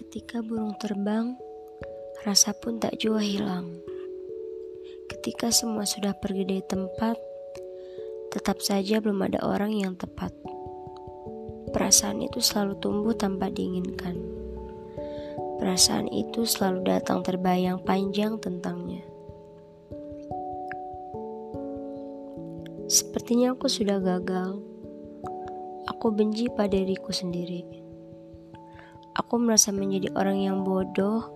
Ketika burung terbang, rasa pun tak jua hilang. Ketika semua sudah pergi dari tempat, tetap saja belum ada orang yang tepat. Perasaan itu selalu tumbuh tanpa diinginkan. Perasaan itu selalu datang terbayang panjang tentangnya. Sepertinya aku sudah gagal. Aku benci pada diriku sendiri. Aku merasa menjadi orang yang bodoh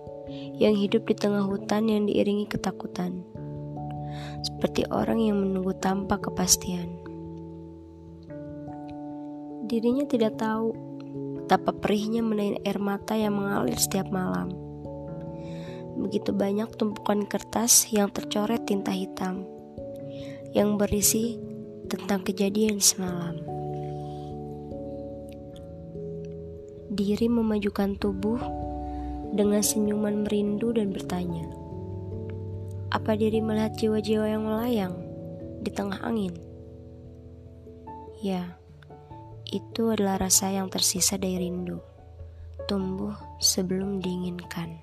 yang hidup di tengah hutan yang diiringi ketakutan. Seperti orang yang menunggu tanpa kepastian. Dirinya tidak tahu betapa perihnya menahan air mata yang mengalir setiap malam. Begitu banyak tumpukan kertas yang tercoret tinta hitam yang berisi tentang kejadian semalam. Diri memajukan tubuh dengan senyuman merindu dan bertanya, "Apa diri melihat jiwa-jiwa yang melayang di tengah angin?" Ya, itu adalah rasa yang tersisa dari rindu, tumbuh sebelum diinginkan.